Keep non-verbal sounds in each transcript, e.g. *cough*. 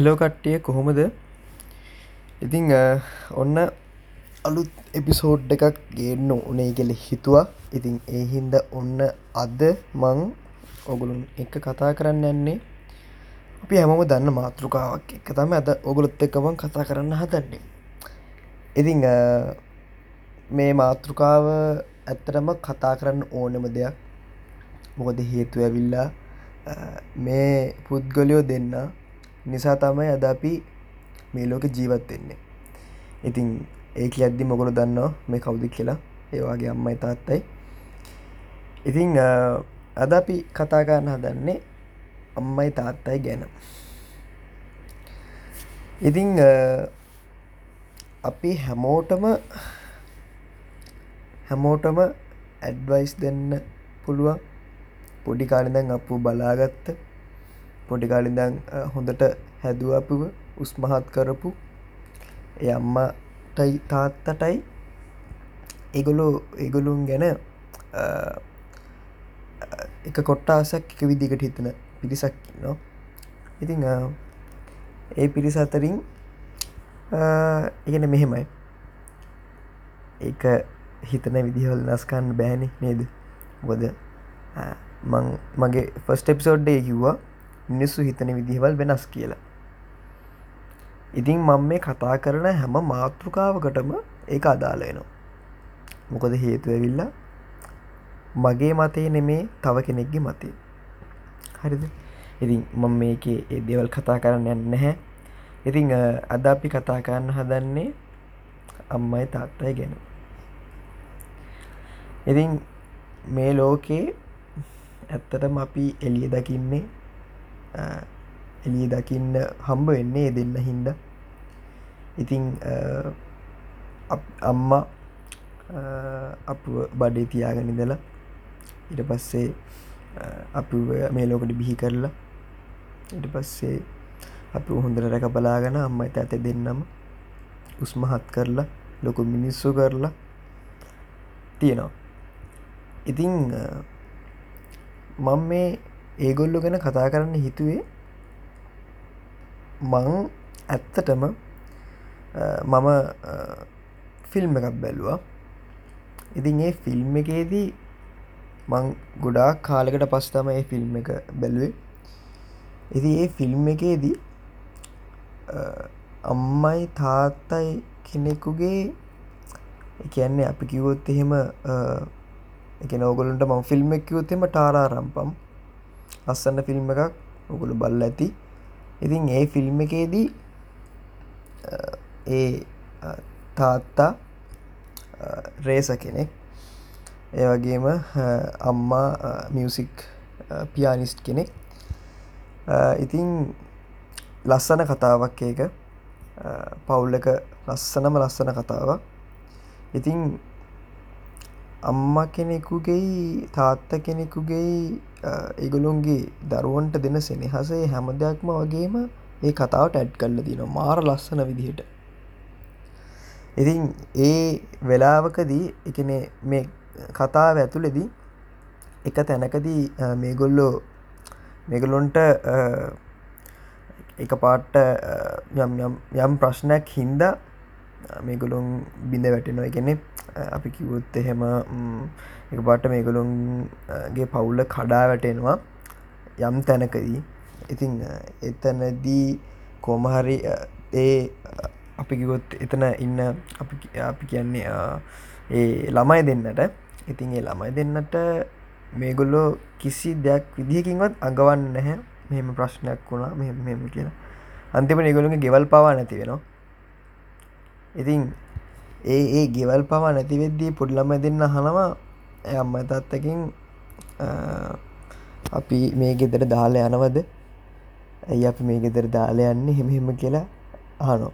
Hello කට්ටිය කොහොමද? ඉතිං ඔන්න අලුත් එපිසෝඩ් එකක් ගේන්න උනේ කෙළ හිතුවා. ඉතින් ඒ හින්ද ඔන්න අද මං ඔගුළුන් එක කතා කරන්න යන්නේ. අපි හැමම දන්න මාතෘකාවක් එක තම ඇද ඔගුලොත් එකමන් කතා කරන්න හදන්නේ. ඉතිං මේ මාතෘකාව ඇත්තටම කතා කරන්න ඕනම දෙයක්. මොකද හේතු ඇවිල්ලා මේ පුද්ගලයෝ දෙන්න නිසා තමයි අද අපි මේ ලෝක ජීවත් වෙන්නේ. ඉතින් ඒක අද්දි මොගොලු දන්නවා? මේ කවුදි කියලා? ඒවාගේ අම්මයි තාත්තයි. ඉතිං අද අපි කතාගන්න හදන්නේ අම්මයි තාත්තයි ගැන. ඉතිං අපි හැමෝටම හැමෝටම ඇඩ්වයිස් දෙන්න පුළුවන්. පොඩි කාලිදැන් අපපු බලාගත්ත. පොඩිකාලිදං හොඳට හැදුවපුව උස්මහත් කරපු එ අම්මටයි තාත්තටයි එගොලු එගොලුන් ගැන එක කොට්ටාසක් එක විදිකට හිතන පිරිසක් නවා ඉතිං ඒ පිරිස අතරින් ඉගෙන මෙහෙමයි. ඒ හිතන විදිහවල් නස්කන්න බෑනෙ නේද? බොද මගේ ෆස්ට එපිසෝඩ්ඩේ කිව්වා මිනිස්සු හිතන විදිහවල් වෙනස් කියලා. ඉතින් මං මේ කතා කරන හැම මාතෘකාවකටම ඒ අදාලයනවා මොකද හේතු ඇවිල්ලා මගේ මතේ නෙමේ තව කෙනෙක්ගේ මතේ හරිද? ඉතින් මං මේකේ ඒ දෙවල් කතා කරන්න යන්න නැහැ. ඉතිං අද අපි කතා කරන්න හදන්නේ අම්මයි තාත්තයි ගැන. ඉතින් මේ ලෝකේ ඇත්තටම අපි එලිය දකින්නේ එලිය දකින්න හම්බ වෙන්නේ දෙන්න හින්ද ඉතිං අම්මා අප බඩේ තියාගනිදලා ඉට පස්සේ අප මේ ලෝකට බිහි කරලා ඉට පස්සේ අප හොඳර රැක බලාගෙන අම්මයි ඇත දෙන්නම උස්මහත් කරලා ලොකු මිනිස්සු කරලා තියෙනවා ඉතිං මං මේ ඒගොල්ලු ගැන කතා කරන්න හිතුවේ මං ඇත්තටම මම ෆිල්ම් එකක් බැලුවා. ඉතින් ඒ ෆිල්ම් එකේදී මං ගොඩාක් කාලෙකට පස් තම ඒ ෆිල්ම් එක බැලුවේ. ඉති ඒ ෆිල්ම් එකේදී අම්මයි තාත්තයි කෙනෙකුගේ කියන්නේ අපි කිවොත් එහෙම එක නෝගොලන්ට ම ෆිල්ම් එක කිවොත්තෙම ටාරා රම්පම් ලස්සන්න ෆිල්ම් එකක්. ඔගුළු බල්ල ඇති. ඉතින් ඒ ෆිල්ම් එකේදී ඒ තාත්තා රේස කෙනෙක්. ඒ වගේම අම්මා මියසික් පියානිස්ට් කෙනෙක්. ඉතින් ලස්සන කතාවක් ඒක. පවුල්ල එක ලස්සනම ලස්සන කතාවක්. ඉතින් අම්ම කෙනෙකුගෙයි තාත්ත කෙනෙකුගෙයි ඒගොලුන්ගේ දරුවන්ට දෙන සෙනෙහසේ හැම දෙයක්ම වගේම ඒ කතාවට ඇඩ් කල්ල දින මාර ලස්සන විදිහට. ඉතින් ඒ වෙලාවකදී එකන මේ කතාව ඇතුළෙදී එක තැනකදී මේගොල්ලෝ මේගොලොන්ට එක පාට්ට යම් ප්‍රශ්නයක් හින්දා මේගොලොන් බිඳ වැටෙනවා. එකනෙ අපි කිවොත් එහෙම එක පාට මේගොලොන්ගේ පවුල්ල කඩා වැටෙනවා යම් තැනකදී. ඉතිං එතනදී කෝමහරි ඒ අපි කිවොත් එතන ඉන්න අපි කියන්නේ ඒ ළමයි දෙන්නට. ඉතින් ඒ ළමයි දෙන්නට මේගොල්ලෝ කිසි දෙයක් විදිහකින්වත් අඟවන්න නැහැ. මෙහෙම ප්‍රශ්නයක් වුණා මෙ මෙම කියලා. අන්තිම නිගොලුගේ ගෙවල් පවා නැති වෙනවා. ඉතින් ඒ ඒ ගෙවල් පවා නැතිවෙද්දී පුඩ්ලම දෙන්න හනවා අම්ම තත්තකින් අපි මේ ගෙදර දාල යනවද? ඇයි අපි මේ ගෙදර දාල යන්නේ හෙමහෙම කියලා අහනෝ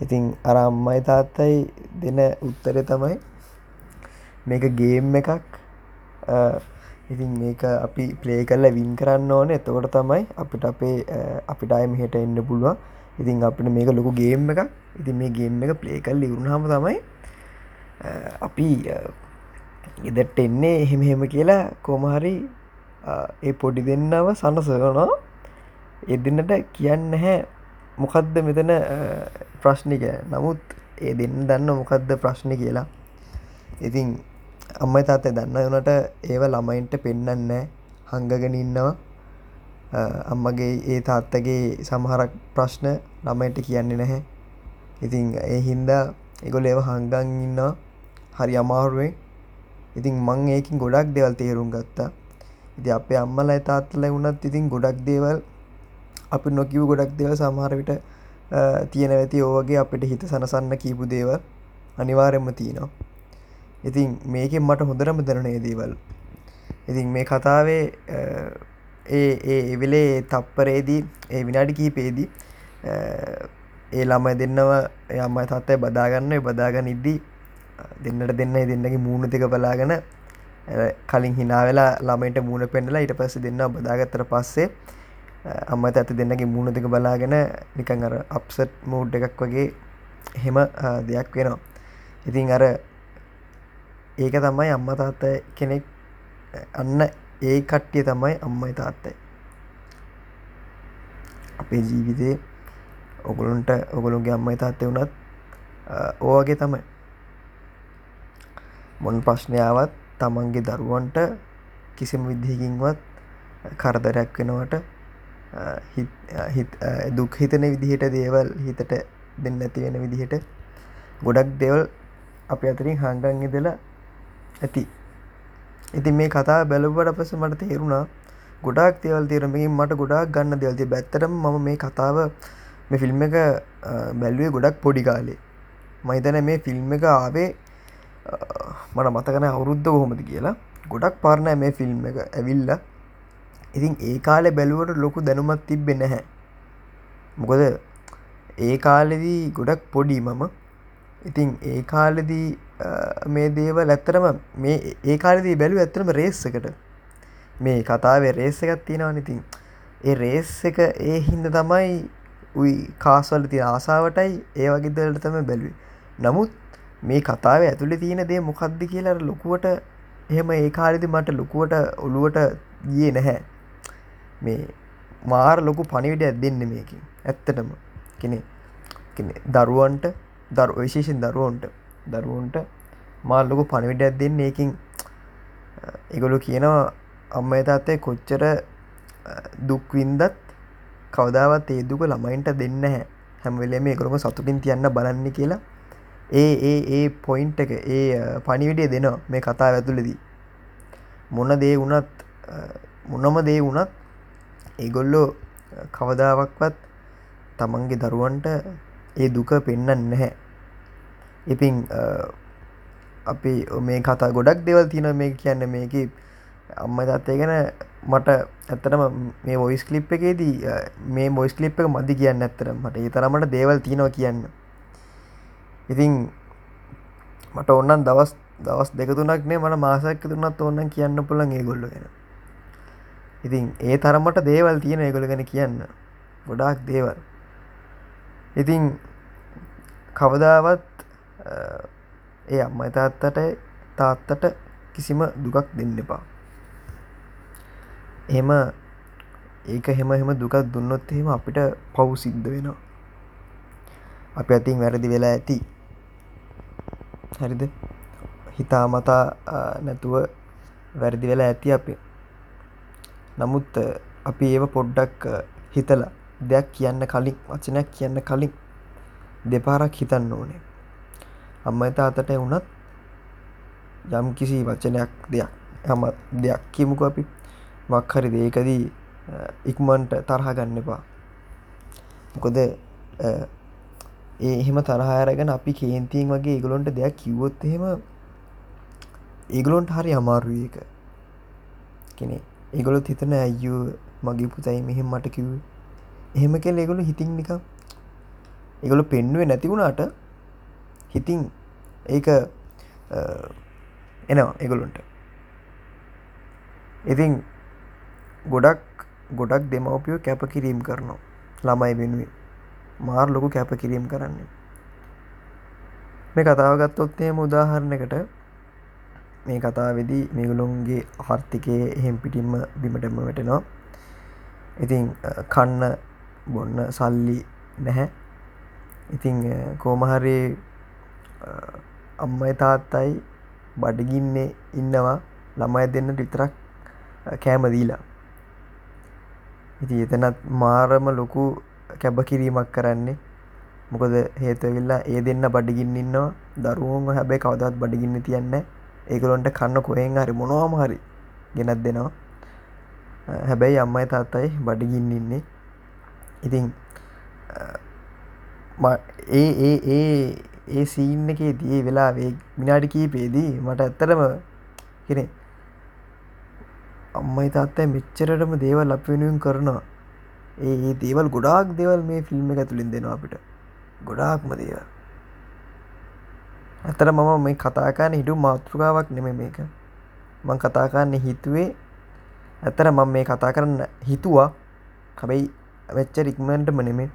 ඉතින් අර අම්මයි තාත්තයි දෙන උත්තර තමයි මේක ගේම් එකක්. ඉතින් මේක අපි ප්ලේ කරල වින් කරන්න ඕන. එතකොට තමයි අපිට අපේ අපිට අය මෙහට එන්න පුළුවන්. ඉතින් අපිට මේක ලොකු ගේම් එකක්. ඉතින් මේ ගේම් එක ප්ලේ කල් ඉවරුණහම තමයි අපි ඉදට එන්නේ එහෙම හෙම කියලා කොමහරි ඒ පොඩි දෙන්නව සනසනවා. එදන්නට කියන්න හැ මොකක්ද මෙතන ප්‍රශ්නික නමුත් ඒ දෙන්න දන්න මොකක්ද ප්‍රශ්න කියලා. ඉතින් අම්මයි තාත්තය දන්න වනට ඒව ළමයින්ට පෙන්නන්න හංගගෙන ඉන්නවා. අම්මගේ ඒ තාත්තගේ සමහරක් ප්‍රශ්න ළමයිට කියන්නේ නැහැ. ඉතින් ඒ හින්දා එගොල ඒව හංගන් ඉන්නවා. හරි අමාරුවෙන්. ඉතින් මං ඒකින් ගොඩක් දෙවල් තේරුම් ගත්තා. ඉති අපේ අම්මල තාත්තල වුණත් ඉතින් ගොඩක් දේවල් අපි නොකිව ගොඩක් දේව සමහරවිට තියෙන ඇති ඕවගේ අපිට හිත සනසන්න කීපු දේවල් අනිවාරෙන්ම තියනවා. ඉතින් මේකෙන් මට හොඳරම දරනේ දේවල්. ඉතින් මේ කතාවේ ඒ ඒ එවෙලේ තප්පරේදී ඒ විනාඩි කීපේදී ඒ ළමයි දෙන්නව යම්මයි තත්තයි බදාගන්න බදාගන්න ඉද්දී දෙන්නට දෙන්න දෙන්නගේ මූුණ දෙක බලාගෙන කලින් හිනාවෙලා ළමයිට මූුණ පෙන්ඩලා ඊට පස්ස දෙන්න බදාගත්තර පස්සේ අම්මත ඇත දෙන්නගේ මූුණ දෙක බලාගෙන නිකං අර අප්සට් මූඩ් එකක් වගේ හෙම දෙයක් වෙනවා. ඉතින් අර ඒක තමයි අම්ම තාත්ත කෙනෙක් අන්න ඒ කට්ටිය තමයි අම්මයි තාත්තයි. අපේ ජීවිතේ ඔගුළුන්ට ඔගුළුන්ගේ අම්මයි තාත්තය වුණත් ඕවගේ තමයි. මොන් ප්‍රශ්නයාවත් තමන්ගේ දරුවන්ට කිසිම විදිහකින්වත් කරදරයක් වෙනවට දුක් හිතන විදිහට දේවල් හිතට දෙන්න ඇති වෙන විදිහට ගොඩක් දෙවල් අප අතරින් හංගන් ඉදලා ඇති. ඉතින් මේ කතා බැලුවට පස මට තේරුණා ගොඩක් තේවල් තේරමකින් මට ගොඩක් ගන්න දෙවල්ති බැත්තරම මම මේ කතාව මේ ෆිල්ම් එක බැල්ුවේ ගොඩක් පොඩි කාලේ. මහිතන මේ ෆිල්ම් එක ආවේ මට මතකන අවුරුද්ධ කොහොමද කියලා. ගොඩක් පාරණය මේ ෆිල්ම් එක ඇවිල්ල. ඉතින් ඒ කාලෙ බැලුවට ලොකු දැනුමත් තිබ්බෙ නැහැ. මොකද ඒ කාලෙදී ගොඩක් පොඩි මම. ඉතින් ඒ කාලෙදී මේ දේවල් ඇත්තරම මේ ඒ කාලෙදී බැලු ඇත්තරම රේස් එකට. මේ කතාවේ රේස් එකත් තියෙනවා ඉතින්. ඒ රේස් එක ඒ හින්ද තමයි උයි කාස්වල තිය ආසාාවටයි ඒ වගේ දලට තම බැලුවේ. නමුත් මේ කතාව ඇතුළි තියෙන දේ මොකක්ද කියලා ලොකුවට එහෙම ඒ කාලෙදි මට ලොකුවට ඔළුවට ගියේ නැහැ. මේ මාර ලොකු පණිවිඩ දෙන්න මේකින් ඇත්තටම. කෙනෙ දරුවන්ට දරු විශේෂෙන් දරුවන්ට. දරුවන්ට මාල් ලොකු පණවිඩයක් දෙන්න ඒකින්. එගොලු කියනවා අම්ම තාත්තේ කොච්චර දුක්වින්දත් කවදාවත් ඒ දුක ළමයින්ට දෙන්න හැ හැමවෙලේ මේ එකරුම සතුටින් තියන්න බලන්න කියලා. ඒ ඒ ඒ පොයින්ට් එක ඒ පනිවිඩිය දෙනවා මේ කතා ඇතුලෙදී මොන දේ වුණත් මොනම දේ වුණත් ඒගොල්ලෝ කවදාවක්වත් තමන්ගේ දරුවන්ට ඒ දුක පෙන්න්න නැහැ. ඉතින් අපි මේ කතා ගොඩක් දෙවල් තින මේ කියන්න මේක අම්ම තත්වය ගැන මට ඇත්තටම මේ වොයිස් කලිප් එකේදී මේ මොයිස් කලිප් එක මදි කියන්න ඇත්තර මට. ඒ තරමට දේවල් තියෙනවා කියන්න. ඉතින් මට ඔන්නන් දවස් දවස් දෙකතුනක්නේ මට මාසක් තුනත් ඔන්න කියන්න පුළන් ඒ ගොල්ල ගැන. ඉතින් ඒ තරමට දේවල් තියෙන ඒගොල ගැන කියන්න. ගොඩාක් දේවල්. ඉතින් කවදාවත් ඒ අම්මයි තාත්තට තාත්තට කිසිම දුකක් දෙන්න එපා. එහෙම ඒක හෙම හෙම දුකක් දුන්නොත් එහෙම අපිට පව් සිද්ධ වෙනවා. අපි අතින් වැරදි වෙලා ඇති. හරිද? හිතා මතා නැතුව වැරදි වෙලා ඇති අපේ. නමුත් අපි ඒව පොඩ්ඩක් හිතලා දෙයක් කියන්න කලින් වචනයක් කියන්න කලින් දෙපාරක් හිතන්න ඕනේ. අම්මයි තාතට වුණත් යම් කිසි වචනයක් දෙයක් හම දෙයක් කියමුක අපි. මක්හරි දේකදී ඉක්මන්ට තරහ ගන්න එපා. මොකොද ඒ එහෙම තරහාරගෙන අපි කේන්තියෙන් වගේ ඒගලොන්ට දෙයක් කිව්වොත් එහෙම ඒගලොන්ට හරි අමාරුව එක කෙනෙ ඒගොලොත් හිතන ඇයු මගේ පුතයි මෙහෙම මට කිව් එහෙම කෙල් ඒගොලු හිතින් නිකම් ඒගොලු පෙන්නුවේ නැතිවුණාට හිතින් ඒක එනවා එගොලුන්ට ඉතින් ගොඩක් ගොඩක් දෙමවපියෝ කැප කිරීම් කරනවා. ළමයි වෙනුවේ මාර් ලොකු කැප කිරීම් කරන්නේ. මේ කතාව ගත්තොත්තේම උදාහරණකට මේ කතාවෙදී මිගුලුන්ගේ ආර්ථිකය එහෙම් පිටිම්ම බිමටම වැටෙනවා. ඉතින් කන්න බොන්න සල්ලි නැහැ. ඉතිං කෝමහරි අම්මයි තාත්තයි බඩගින්නේ ඉන්නවා. ළමයි දෙන්න විතරක් කෑම දීලා. ඉති එතනත් මාරම ලොකු කැබ කිරීමක් කරන්නේ. මොකද හේතුවෙල්ලා ඒ දෙන්න බඩගින්න ඉන්නවා. දරුවම හැබැයි කවදත් බඩගින්න තියන්න ඒකලොන්ට කන්න කොහෙන් හරි මොනවාම හරි ගෙනත් දෙනවා. හැබැයි අම්මයි තාත්තයි බඩගින්න ඉන්නේ. ඉතින් ඒ ඒ ඒ ඒ සීන්න එකේ දී වෙලා මිනාඩි කීපේදී මට ඇත්තරම කෙනෙ අම්මයි තාත්තයි මෙච්චරටම දේවල් අප වෙනුවෙන් කරනවා. ඒ ඒ දේවල් ගොඩාක් දෙවල් මේ ෆිල්ම් එක ඇතුළින් දෙනවා අපිට. ගොඩාක්ම දේවල්. ඇතර මම මේ කතාකාන්න හිටු මාතෘකාවක් නෙම මේක. මං කතාකාන්න හිතුවේ ඇතර මම මේ කතා කරන්න හිතුවා. හැබැයි වෙච්ච රික්මන්ටම නෙමේ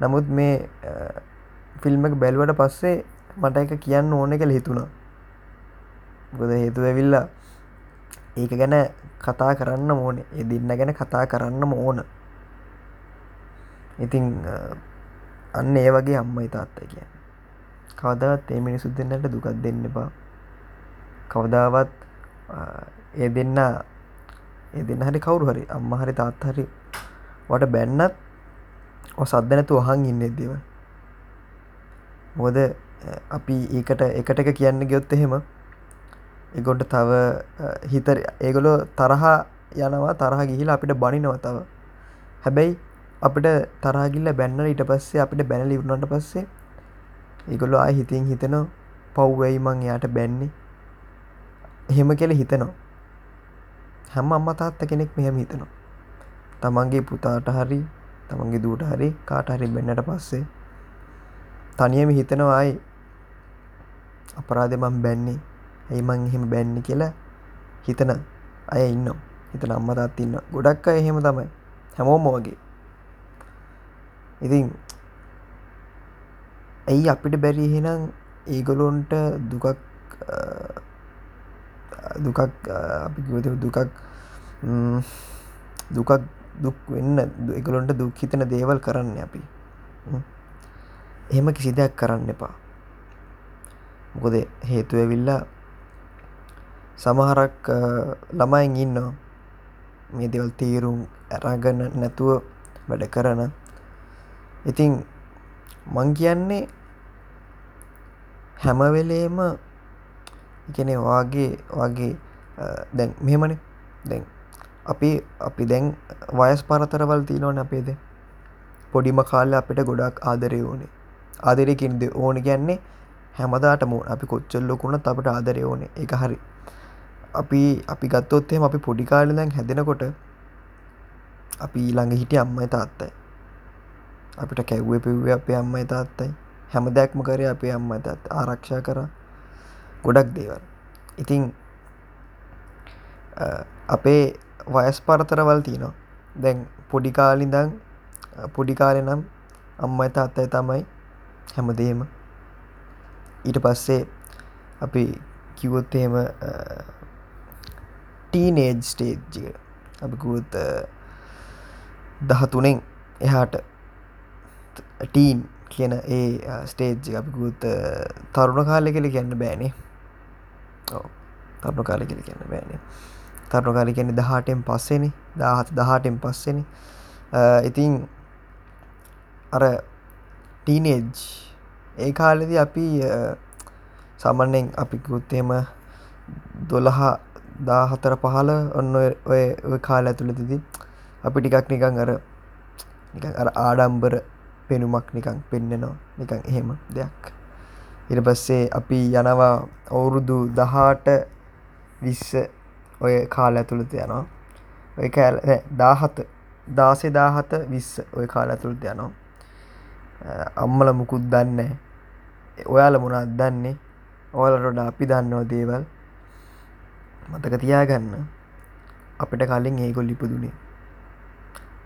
නමුත් මේ ෆිල්ම් එක බැල්වට පස්සේ මට එක කියන්න ඕන කළ හිතුණා. ගොද හේතු ඇවිල්ලා ඒක ගැන කතා කරන්න ඕනේ. ඒ දෙන්න ගැන කතා කරන්න ඕන. ඉතිං අන්න ඒ වගේ අම්මයි තාත්තා කිය කවදාවත් ඒ මිනිසුත් දෙන්නට දුකක් දෙන්න එපා. කවදාවත් ඒ දෙන්න ඒ දෙන්න හරි කවුරු හරි අම්ම හරි තාත් හරි වට බැන්නත් සද්ද නැතු අහන් ඉන්න දේව මොකද අපි ඒකට එකට එක කියන්න ගයොත් එහෙම එගොඩ තව හිතර ඒගොලො තරහා යනවා තරහ ගිහිලා අපිට බනිනව තව. හැබැයි අපිට තරාගිල්ල බැන්නල ඊට පස්සේ අපිට බැනල ඉවරුණට පස්සේ ඒගොල්ලො ආය හිතින් හිතන පව්වැයි මං යායට බැන්නේ? එහෙම කෙල හිතනවා. හැම අම්ම තාත්ත කෙනෙක් මෙහෙම හිතනවා. තමන්ගේ පුතාට හරි තමන්ගේ දූට හරි කාට හරි බැන්නට පස්සේ තනියම හිතනවා අයි අපරාධ මං බැන්නේ. ඇයි මං එහෙම බැන්නේ කියලා හිතන අය ඉන්න හිතන අම්ම තාත් ඉන්න ගොඩක් අය එහෙම තමයි. හැමෝම වගේ. ඉතින් ඇයි අපිට බැරි? එහෙනම් ඒගොලොන්ට දුකක් දුකක් අපි දුකක් දුකක් දුක් වෙන්න එකලොන්ට දුක් හිතන දේවල් කරන්න අපි. එහෙම කිසි දෙයක් කරන්න එපා. මොකද හේතුව ඇවිල්ලා සමහරක් ළමයින් ඉන්නවා. මේ දෙවල් තේරුම් ඇරගන්න නැතුව වැඩ කරන. ඉතින් මං කියන්නේ හැමවෙලේම ඉගෙන වාගේ වගේ දැන් මෙහෙමන. දැන් අපි අපි දැන් වයස් පරතරවල් තියනවන අපේද පොඩිම කාල අපිට ගොඩක් ආදරය ඕනේ ආදරයකින්ද ඕන ගැන්නේ හැමදාට මූ අපි කොච්චල්ලොකුණත් අපට ආදරය ඕනේ. එක හරි. අපි අපි ගත්තොත්හෙම අපි පොඩිකාලදැන් හැදෙනකොට අපි ළඟ හිටිය අම්මයි තාත්තයි. අපිට කැව්වේ පිව්වේ අපේ අම්මයි තාත්තයි. හැම දෙයක්ම කරේ අපේ අම්මයි තාත්තා ආරක්ෂා කරා. ගොඩක් දේවල්. ඉතින් අපේ වයස් පරතරවල් තියෙනවා. දැන් පොඩි කාලේ ඉඳන් පොඩි කාලේ නම් අම්මයි තාත්තයි තමයි හැමදේම. ඊට පස්සේ අපි කිව්වොත් එහෙම ටීනේජ් ස්ටේජ් එක. අපි කිව්වොත් දහතුනෙන් එහාට ටීන් කියන ඒ ස්ටේජ් අපිකුත් තරුණ කාලෙ කෙල කියන්න බෑනේ. තරුණ කාලෙ කෙල කියන්න බෑනේ. තරුණ කාලි කියන්නේ දහටෙන් පස්සෙන. දාහත දහටෙන් පස්සෙන. ඉතින් අර ටීනේජ් ඒ කාලෙදි අපි සාමන්‍යෙන් අපිකුත්තේම දොළහා දාහතර පහල ඔන්න ඔය කාල ඇතුළතිදි අපි ටිකක් නිකං අර අර ආඩම්බර පෙනුමක් නිකං පෙන්නෙනවා. නිකං එහෙම දෙයක්. ඉට පස්සේ අපි යනවා අවුරුදු දහට විස්ස ඔය කාල ඇතුළත යනවා. ඔය කෑල දාහත දාසේ දාහත විස්ස ඔය කාල ඇතුළත යනවා. අම්මල මුකුත් දන්න ඔයාල මොනත් දන්නේ? ඕලටොඩ අපි දන්නවා දේවල්. මතක තියාගන්න. අපිට කලින් ඒගොල් ලිපදුනේ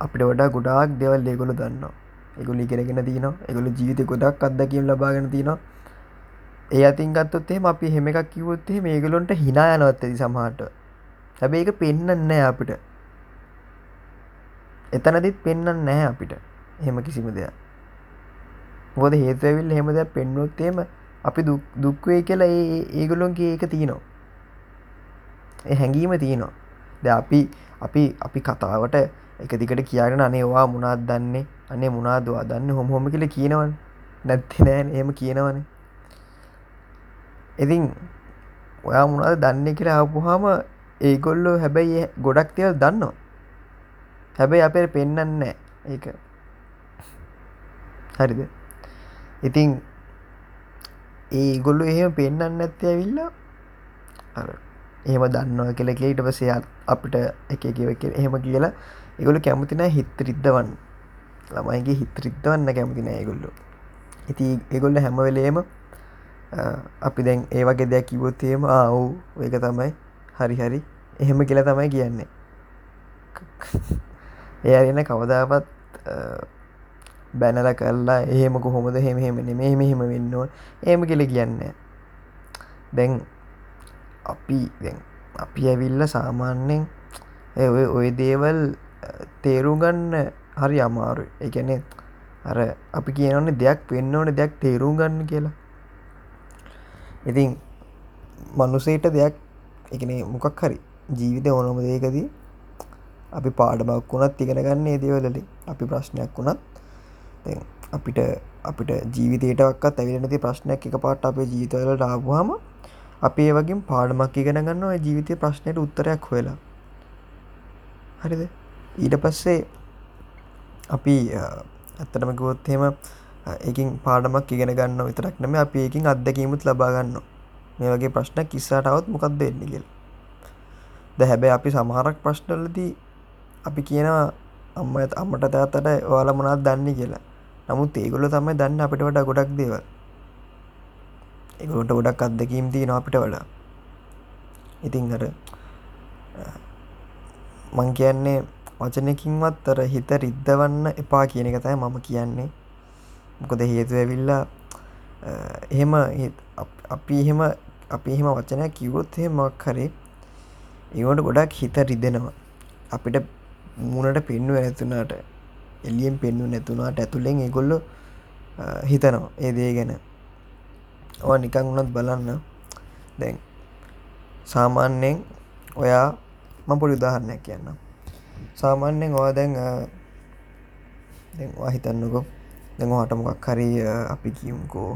අපිට වඩා ගොඩාක් දෙවල් ඒගොලු දන්නවා. එගොල ඉගෙනගෙන තියන එගොල ජීවිත ගොඩක් අදකිම් ලබාගෙන තියනවා ඒ අතින් ගත්තොත්තේ අපි හෙම එකක් කිවොත්තේ මේගලොන්ට හිනා යනවත් ඇති සමහට හැබැ ඒක පෙන්න්න නෑ අපිට. එතනදිත් පෙන්න්න නැහැ අපිට. එහෙම කිසිම දෙයක්. මොද හේතුවවිල් හෙමද පෙන්වොත්තේම අපි දුක්වේ කියලා ඒ ඒගොලොන්ගේ ඒක තියනවා. හැඟීම තියනවා. ද අපි අපි අපි කතාවට එක දිකට කියගෙන අනේවා මුණත් දන්නේ? අනේ මුණදවා දන්න? හොම හොම කියල කියනවන්. නැත්ති නෑන්. එම කියනවන. ඉතින් ඔයා මුණද දන්න කියලා ආපුහාම ඒගොල්ලෝ හැබැයි ගොඩක් තියල් දන්නවා. හැබැයි අපේ පෙන්නන්න ඒක. හරිද? ඉතින් ඒ ගොල්ලු එහෙම පෙන්න්න ඇත්තේ ඇවිල්ලා අර එහෙම දන්නවා කියල ඊට පසේ අපිට එක එකව එහෙම කියලා එගොලු කැමතින හිත් රිද්ධවන්න ළමයිගේ හිත් රිද්ධවන්න කැමතින ඒගොල්ලු. ඉති එගොල්ල හැමවෙලේම අපි දැන් ඒවගේ දෙයක් කිවොත්තේම ආවු ඒක තමයි. හරි හරි. එහෙම කියලා තමයි කියන්නේ. *laughs* ඒ අරන්න කවදාවත් බැනල කරලා එහෙම කොහොමද? හෙම හෙම නෙමේ මෙහෙම වෙන්නවා ඒම කෙල කියන්න දැන් අපි අපි ඇවිල්ල සාමාන්‍යෙන් ඔය ඔය දේවල් තේරු ගන්න හරි අමාරු එකනෙ අර අපි කියනවන්නේ දෙයක් වෙන්න ඕන දෙයක් තේරුම් ගන්න කියලා. ඉතින් මනුසේට දෙයක් එකනේ මොකක් හරි ජීවිත ඕනම දෙයකදී අපි පාඩමක් වුණත් ඉගෙන ගන්නේ දේවලට අපි ප්‍රශ්නයක් වුණත් අපිට අපිට ජීවිතයටක්ත් ඇවිල නැති ප්‍රශ්නයක් එක පාට අපේ ජීවිතවලට ආපුහම අපේ වගේ පාඩමක් ඉගෙන ගන්න ඔය ජීවිතය ප්‍රශ්නයට උත්තරයක් හොලා හරිද? ඊට පස්සේ අපි ඇත්තටම ගොත්හෙම එකින් පාඩමක් ඉගෙන ගන්න විතරක් නම අපි එකින් අත්දැකීමුත් ලබාගන්න මේ වගේ ප්‍රශ්න කිස්සාටවත් මොකක්ද එන්නගල් ද හැබැ අපි සමහරක් ප්‍රශ්නලදී අපි කියනවා අම්ම අම්මට තාත්තට ඔයාල මොනත් දන්න කියලා. නමුත් ඒගොල්ල තමයි දන්න අපිට වඩා ගොඩක් දේවල්. ඒගොලට ගොඩක් අත්දැකීම් තිය අපිට වඩා. ඉතිං අර මං කියන්නේ වචනකින්වත් අර හිත රිද්ධවන්න එපා කියන එක තයි මම කියන්නේ. මොකද හේතු ඇවිල්ලා එහෙම අපි එහෙම අපි එහෙම වචනයක් කිවොත් එහෙමක් හරි ඒවට ගොඩක් හිත රිදෙනවා. අපිට මුණට පෙන්නුව ඇතුනාට එලියෙන් පෙන්නු නැතුනාට ඇතුළෙන් එගොල්ලො හිතනවා ඒ දේ ගැන. ඕ නිකං වුණත් බලන්න. දැන් සාමාන්‍යයෙන් ඔයා මම පොඩි උදාහරණයක් කියන්න සාමාන්‍යයෙන් ඔයා දැන් දැන්වා හිතන්නකො. දැන් ඔහට මොකක් හරි අපි කියමුකෝ.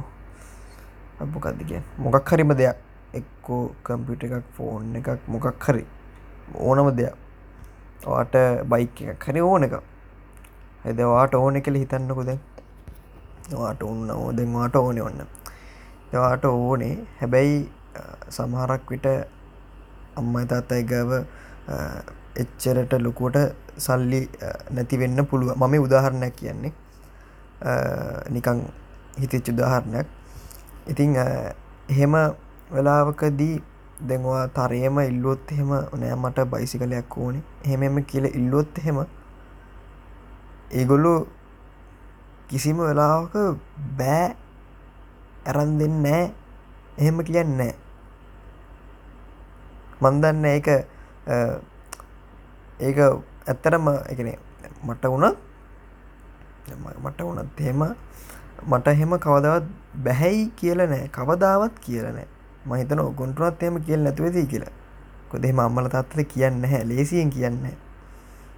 මොකක්ද කිය මොකක් හරිම දෙයක්. එක්කෝ කම්පිට එකක් ෆෝන් එකක් මොකක් හරි. ඕනම දෙයක්. වාට බයික් එකක් හරි ඕන එක ඇද වාට ඕනෙ කළ හිතන්නකොද වාට ඔන්න ඕදෙන් වාට ඕනෙ ඔන්න. දවාට ඕනේ. හැබැයි සමහරක් විට අම්ම තාත්තයි ගව එච්චරට ලොකුවට සල්ලි නැති වෙන්න පුළුව මම උදාහරණයක් කියන්නේ. නිකං හිතෙච් උදාහරණයක්. ඉතිං එහෙම වෙලාවකදී දෙවා තරයම ඉල්ලොත් එහෙම නෑ මට බයිසිකලයක් ඕනේ. එහෙම කියල ඉල්ලොත් එහෙම ඒගොල්ලු කිසිම වෙලාවක බෑ ඇරන් දෙන්න නෑ. එහෙම කියන්නෑ මන්දන්න ඒක ඒක ඇත්තරම එකන මට වුණත් මට වුණත් එහෙම මට එහෙම කවදවත් බැහැයි කියල නෑ. කවදාවත් කියල නෑ. මහිතන ඔගොන්ටුවත් එම කියල් නැතුවදී කියලා. කොදේ මම්මල තත්තර කියන්න හැ ලේසියෙන් කියන්න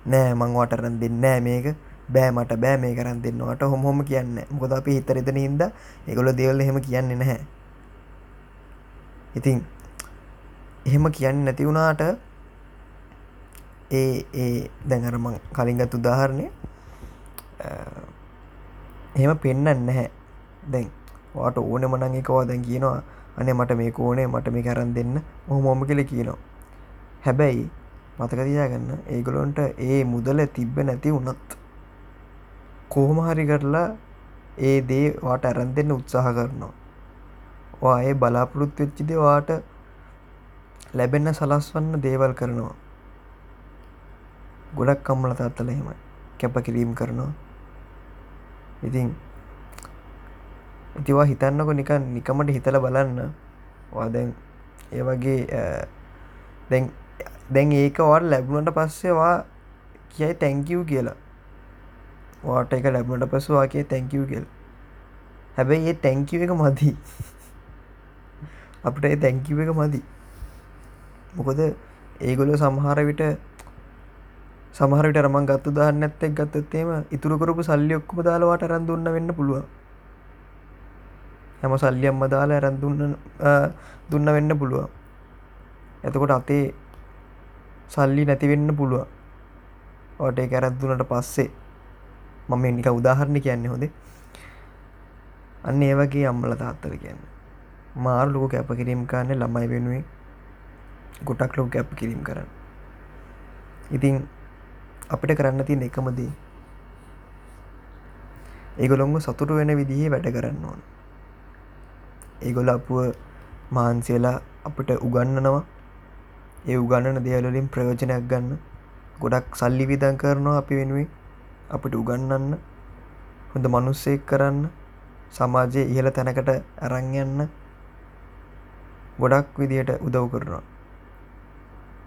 නෑ මංවාටරන් දෙන්නෑ මේක. බෑ මට බෑ මේ කරන් දෙන්නවට. හොම හොම කියන්න. මොකද අපි හිතරෙතන හින්ද එකොල දෙවල් එහෙම කියන්නේ නැහැ. ඉතින් එහෙම කියන්න නැති වුණාට ඒ ඒ දැඟරමං කලින්ගත් උදාහරණය එහෙම පෙන්න්න නැහැ. දැන් වාට ඕන මනං එකවා දැන් කියනවා අනේ මට මේ කෝනේ මට මේ කරන් දෙන්න. හොමොම කෙල කියනවා. හැබැයි මතකතියාගන්න ඒගොලොන්ට ඒ මුදල තිබ්බ නැති වුණත් කොහොම හරි කරලා ඒ දේ වාට ඇරන් දෙන්න උත්සාහ කරනවා. වා ඒ බලාපොරොත්තු වෙච්චිද වාට ලැබෙන්න සලස්වන්න දේවල් කරනවා. ගොඩක් කම්මල තාත්තල එහෙමයි. කැප කිරීම් කරනවා. ඉතින් ඉතිවා හිතන්නකො නිකන් නිකමට හිතල බලන්න. වා දැන් ඒ වගේ දැන් දැන් ඒක වට ලැබුණට පස්සේවා කියයි තැංකිව් කියලා. වාට එක ලැබුණට පසුවාගේ තැංකව කෙල් හැබැයි ඒ තැංකිව එක මදී. අපට ඒ තැංකිව එක මදි. මොකොද ඒගොල සමහර විට සමහරට රමන් ගත්තු දාන්න ඇත්තෙක් ගත්තත්තේම ඉතුරු කරපු සල්ලි ඔක්කොම දාලවාට රැඳන්න වෙන්න පුළුවන්. හැම සල්ලියම්ම දාලා ඇරැඳන්න දුන්න වෙන්න පුළුවන්. එතකොට අතේ සල්ලි නැතිවෙන්න පුළුවන්. ඕට කැරැත්දුනට පස්සේ මම නික උදාහරණ කියන්නේ හොඳේ. අන්න ඒ වගේ අම්මල තාත්තර කියන්න. මාර් ලොකු කැප කිරීම් කාන්න ළමයි වෙනුවෙන්. ගොටක් ලොක කැප් කිරීම් කරන්න. ඉතින් අපිට කරන්න තියන එකමදී ඒගොළොන්ග සතුරු වෙන විදිහේ වැඩ කරන්න ඕන. ඒගොල අපුව මහන්සියලා අපට උගන්නනවා ඒ උගන්නන දේවලින් ප්‍රයෝජනයක් ගන්න. ගොඩක් සල්ලි විදන් කරනවා අපි වෙනුවෙන්. අපිට උගන්නන්න හොඳ මනුස්සෙක් කරන්න සමාජයේ ඉහළ තැනකට අරන් යන්න ගොඩක් විදියට උදව් කරනවා.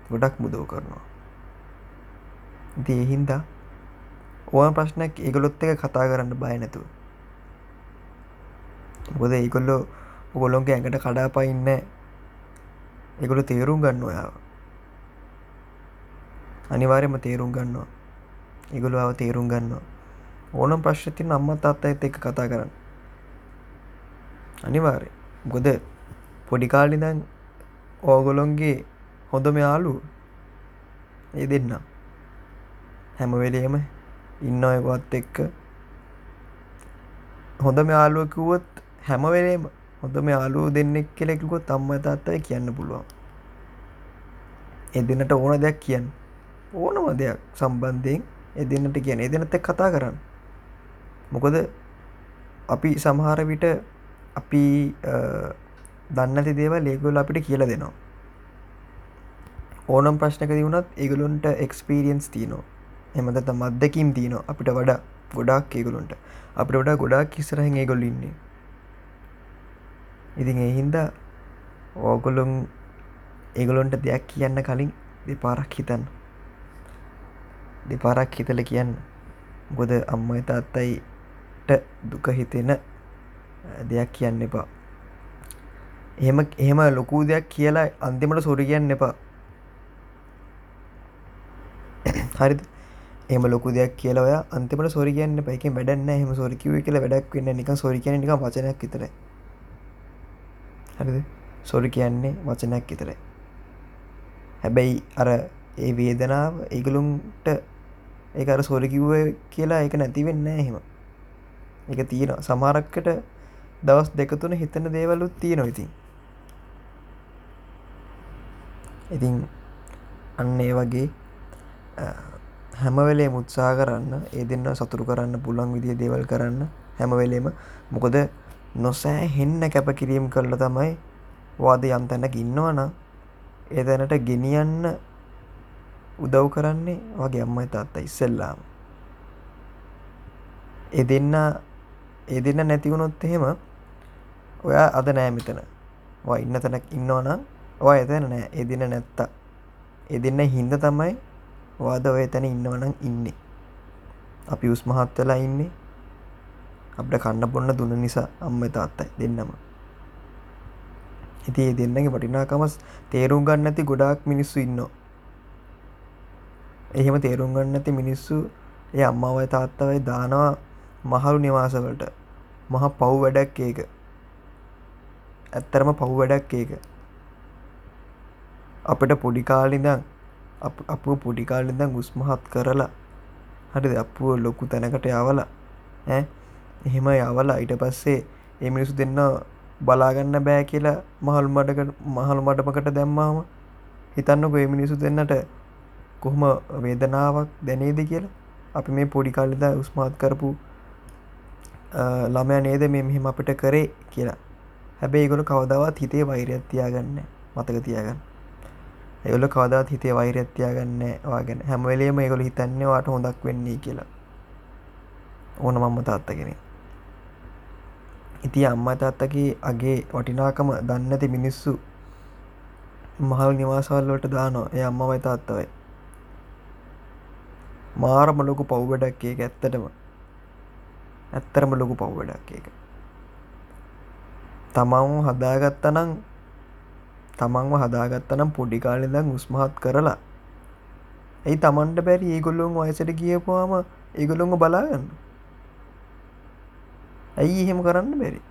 ගොඩක් මුදව් කරනවා. ඉතින් ඒ හින්දා ඕන ප්‍රශ්නයක් ඒගොල්ලොත් එක කතා කරන්න බය නැතුව. මොකද ඒගොල්ලෝ ඔගොල්ලොන්ගේ ඇඟට කඩාපයින්න එගොලු තේරුම් ගන්න ඔයාව අනිවාර්යම තේරුම් ගන්නවා. ඉගොලු අව තේරුම් ගන්නවා. ඕනම් ප්‍රශ්තින් අම්ම තාත්ත ඇත එක කතා කරන්න. අනිවාර්ය ගොද පොඩිකාලිදන් ඕගොලොන්ගේ හොඳම යාලු ඒ දෙන්න. හැමවෙලේම ඉන්න ඔයවත් එක්ක හොඳම යාලුවකුවොත් හැමවෙලේම හොඳම යාලුව දෙන්නෙක් කෙලෙකුකොත් අම්ම තාත්තයි කියන්න පුළුවන්. එදිනට ඕන දෙයක් කියන්න. ඕනම දෙයක් සම්බන්ධයෙන් එදින්නට කියන එදිනත කතා කරන්න. මොකද අපි සමහර විට අපි දන්නති දේව ලේගොල් අපිට කියල දෙනවා. ඕනම් ප්‍රශ්නක දිවුණත් ඒගලුන්ට එක්ස්පීරියන්ස් තියනවා. එමදත මත්දකින් තියනවා. අපිට වඩා ගොඩක් ඒගලුන්ට අපිට වඩා ගොඩක් කිසරහෙන් ඒගොල්ලින්නේ ඉතින් එහින්දා ඕගොලුම් ඒගොලොන්ට දෙයක් කියන්න කලින් දෙපාරක් හිතන්න. දෙපාරක් හිතල කියන්න. ගොද අම්ම තාත්තයිට දුක හිතෙන දෙයක් කියන්න එපා. එහෙම එහෙම ලොකූ දෙයක් කියලා අන්තිමට සොරි කියන්න එපා. හරි එම ලොක දෙයක් කියලා අන්තිමට සොරි කියන්න පයික වැඩන්න එහම සොරිකිව කියලා වැඩක් වෙන්න නික සොරි කියන නික වචනයක් විතරයි. හරිද? සොරි කියන්නේ වචනයක් විතරයි. හැබැයි අර ඒ වේදනාව ඒගලුන්ට ඒ අර සොරි කිව්ව කියලා ඒක නැතිවෙන්න එහෙම. එක තියෙන සමාරක්කට දවස් දෙකතුන හිතන දේවලුත් තියෙනවා ඉතින්. ඉතින් අන්න ඒ වගේ හැමවෙලේ මුත්සා කරන්න ඒ දෙන්න සතුරු කරන්න පුළන් විදිිය දේවල් කරන්න හැමවෙලේම මොකොද නොසෑ හෙන්න කැපකිරීම් කරල තමයි වාද යන්තැනක ඉන්නවන ඒ දැනට ගෙනියන්න උදව් කරන්නේ වගේ අම්මයි තාත්ත ඉස්සෙල්ලාම. එ දෙන්න ඒ දෙන්න නැතිවුණොත් එහෙම ඔයා අද නෑ මෙතන. වා ඉන්න තැනක් ඉන්නවනම් ඔය එතැන නෑ. එදින නැත්තා එ දෙන්න හින්ද තමයි වාද ඔය තැන ඉන්නවනම් ඉන්නේ. අපි උස් මහත් වෙලා ඉන්නේ. අපට කන්න බොන්න දුන්න නිසා අම්ම තාත්තයි දෙන්නම. ඉති ඒ දෙන්නගේ වටිනාකමස් තේරුම් ගන්න ඇති ගොඩාක් මිනිස්සු ඉන්න එහෙම තේරුම් ගන්න ඇති මිනිස්සු ඒ අම්මාවයි තාත්තවයි දානවා මහලු නිවාසවලට. මහ පව් වැඩක් ඒක. ඇත්තරම පව් වැඩක් ඒක. අපට පොඩිකාලිදං අප පොඩිකාලිදං ගුස්මහත් කරලා හරි අපුුව ලොකු තැනකට යවලා ඈ? එහෙම යවලා ඊට පස්සේ ඒ මිනිසු දෙන්න බලාගන්න බෑ කියලා මහල් මටකට මහල් මටමකට දැම්මාම හිතන්නක ඒ මිනිසු දෙන්නට කොහොම වේදනාවක් දැනේද කියලා? අපි මේ පොඩි කාලිදා උස්මාත් කරපු ළමය නේද මේ මෙහෙම අපිට කරේ කියලා. හැබැයි ගොල කවදාවත් හිතේ වෛරයක් තියාගන්න මතක තියාගන්න. ඒගොල කවදාත් හිතේ වෛරයක් තියාගන්න වාගෙන. හැමවෙලේම ඒගොල හිතන්නේ වාට හොඳක් වෙන්නේ කියලා. ඕන මම්ම තාත්තගෙන ඉති අම්මා තාත්තගේ අගේ වටිනාකම දන්නති මිනිස්සු මහල් නිවාසවල්ලට දානෝ එය අම්මවයි තාත්තවයි. මාරම ලොකු පව් වැඩක් ඒක ඇත්තටම. ඇත්තරම ලොකු පව් වැඩක් ඒක. තමන්ව හදාගත්තනං තමන්ව හදාගත්තනම් පොඩිකාලෙදම් උස්මහත් කරලා. ඇයි තමන්ට බැරි? ඒගොල්ලොන් වයසට කියපුවාම ඒගොල්ලොන්ග බලාගන්න. ඇයි එහෙම කරන්න බැරි?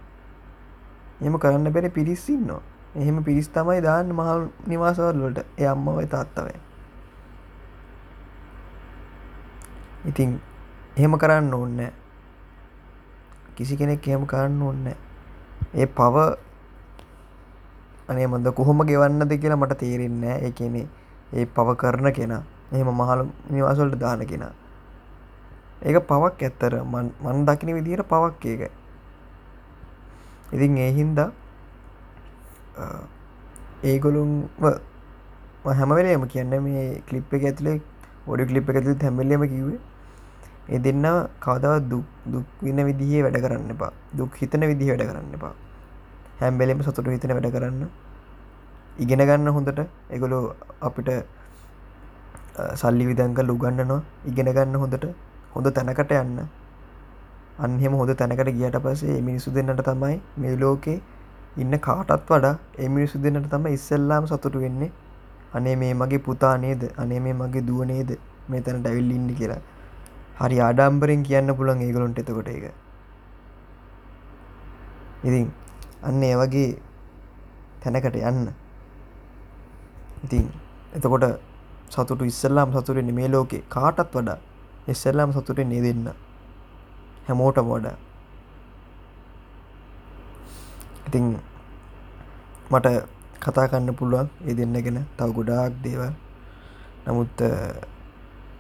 එම කරන්න බැරි පිරිස්සින්නවා එහෙම පිරිස් තමයි දාන්න මහල් නිවාසවල්ලට එය අම්මවයි තාත්තවයි ඉතින් එහෙම කරන්න ඕන්න කිසි කෙනෙක් එහෙම කරන්න ඕන්න ඒ පව අනේ මඳ කොහොම ගෙවන්නද කියලා මට තේරෙන්නේ ඒ කියන්නේ ඒ පව කරන කෙනා. එහෙම මහලු නිවාසවලට දාන කෙනා. ඒක පවක් ඇත්තර මන් දකින විදිහට පවක් ඒක. ඉතින් ඒ හින්දා ඒගොලුන්ව හැමවෙලේම කියන්න මේ කලිප් එක ඇතුලේ ඔඩි කලිප් එක ඇතුලේ හැමවෙලේම කිව්වේ ඒ දෙන්න කවදාවත් දුක් දුක් විඳ විදිහේ වැඩ කරන්න එපා. දුක් හිතන විදිහේ වැඩ කරන්න එපා. හැම වෙලේම සතුට හිතන වැඩ කරන්න. ඉගෙන ගන්න හොඳට. ඒගොල්ලෝ අපිට සල්ලි විදන් කරලා උගන්වනවා. ඉගෙන ගන්න හොඳට. හොඳ තැනකට යන්න. අන්න එහෙම හොඳ තැනකට ගියට පස්සේ මේ මිනිස්සු දෙන්නට තමයි මේ ලෝකේ ඉන්න කාටත් වඩා ඒ මිනිස්සු දෙන්නට තමයි ඉස්සෙල්ලාම සතුටු වෙන්නේ. අනේ මේ මගේ පුතා නේද? අනේ මේ මගේ දුව නේද? මේ තැනට ඇවිල්ලා ඉන්නේ කියලා. හරි ආඩම්බරෙන් කියන්න පුළුවන් ඒගොල්ලන්ට එතකොට ඒක. ඉතින් අන්න ඒ වගේ තැනකට යන්න. ඉතින් එතකොට සතුටු ඉස්සල්ලාම් සතුරෙන්නේ මේ ලෝකේ. කාටත් වඩා ඉස්සල්ලාම් සතුරෙන්නේ දෙන්න. හැමෝටම වඩා. ඉතින් මට කතා කන්න පුළුවන් ඒ දෙන්න ගෙන. තව ගොඩාක් දේවල්. නමුත්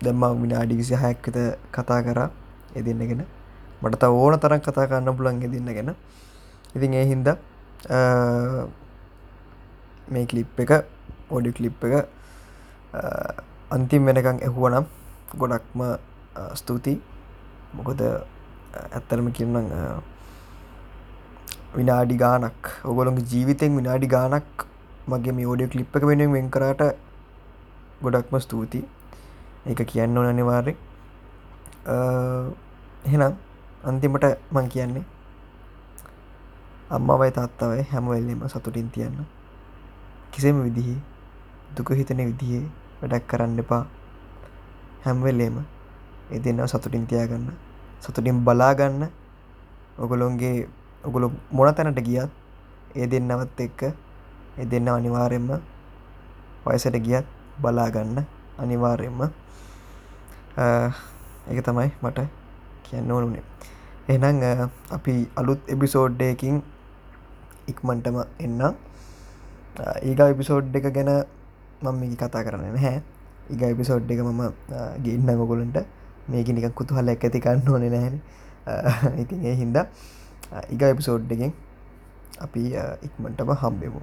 දැම්ම විනාඩි විසි හැක්කත කතා කරා ඒ දෙන්නගෙන මට තව ඕන තරම් කතා කරන්න පුළන් දෙන්න ගැන ඉතින් ඒ හින්ද මේ කලිප් එක ඔඩි කලිප් එක අන්තිම් වෙනකං ඇහුවනම් ගොඩක්ම ස්තුතියි. මොකද ඇත්තරම කියන්නම් විනාඩි ගානක් ඔගොළොගේ ජීවිතෙන් විනාඩි ගානක් මගේ මේ ෝඩිය කලිප් එක වෙනුවෙන් වෙන් කරට ගොඩක්ම ස්තුතියි. ඒක කියන්න ඕන අනිවාර්ය එහෙනම් අන්තිමට මං කියන්නේ අම්මවයි තාත්තවයි හැමවෙල්ලෙම සතුටින් තියන්න. කිසිම විදිහි දුක හිතන විදිහේ වැඩක් කරන්න එපා. හැම්වෙල්ලේම එ දෙන්නව සතුටින් තියාගන්න. සතුටින් බලාගන්න. ඔගොලොන්ගේ ඔගොලු මොන තැනට ගියත් ඒ දෙන්නවත් එක්ක එ දෙන්න අනිවාරයෙන්ම වයසට ගියත් බලාගන්න අනිවාර්යෙන්ම එක තමයි මට කියන්න ඕනුනේ එහනම් අපි අලුත් එබිසෝඩ්ඩයකින් ඉක්මන්ටම එන්න ඒග එපිසෝඩ් එක ගැන මම මේ කතා කරන්න නැහැ. ඉග එපිසෝඩ් එක මම ගේන්න ගොගොලන්ට මේක නික කුතුහල ඇ ඇතිකන්න ඕන නැහැන. ඉතින් ඒ හින්දා ඉග එපිසෝඩ්ඩගෙන් අපි ඉක්මටම හම්බෙමු.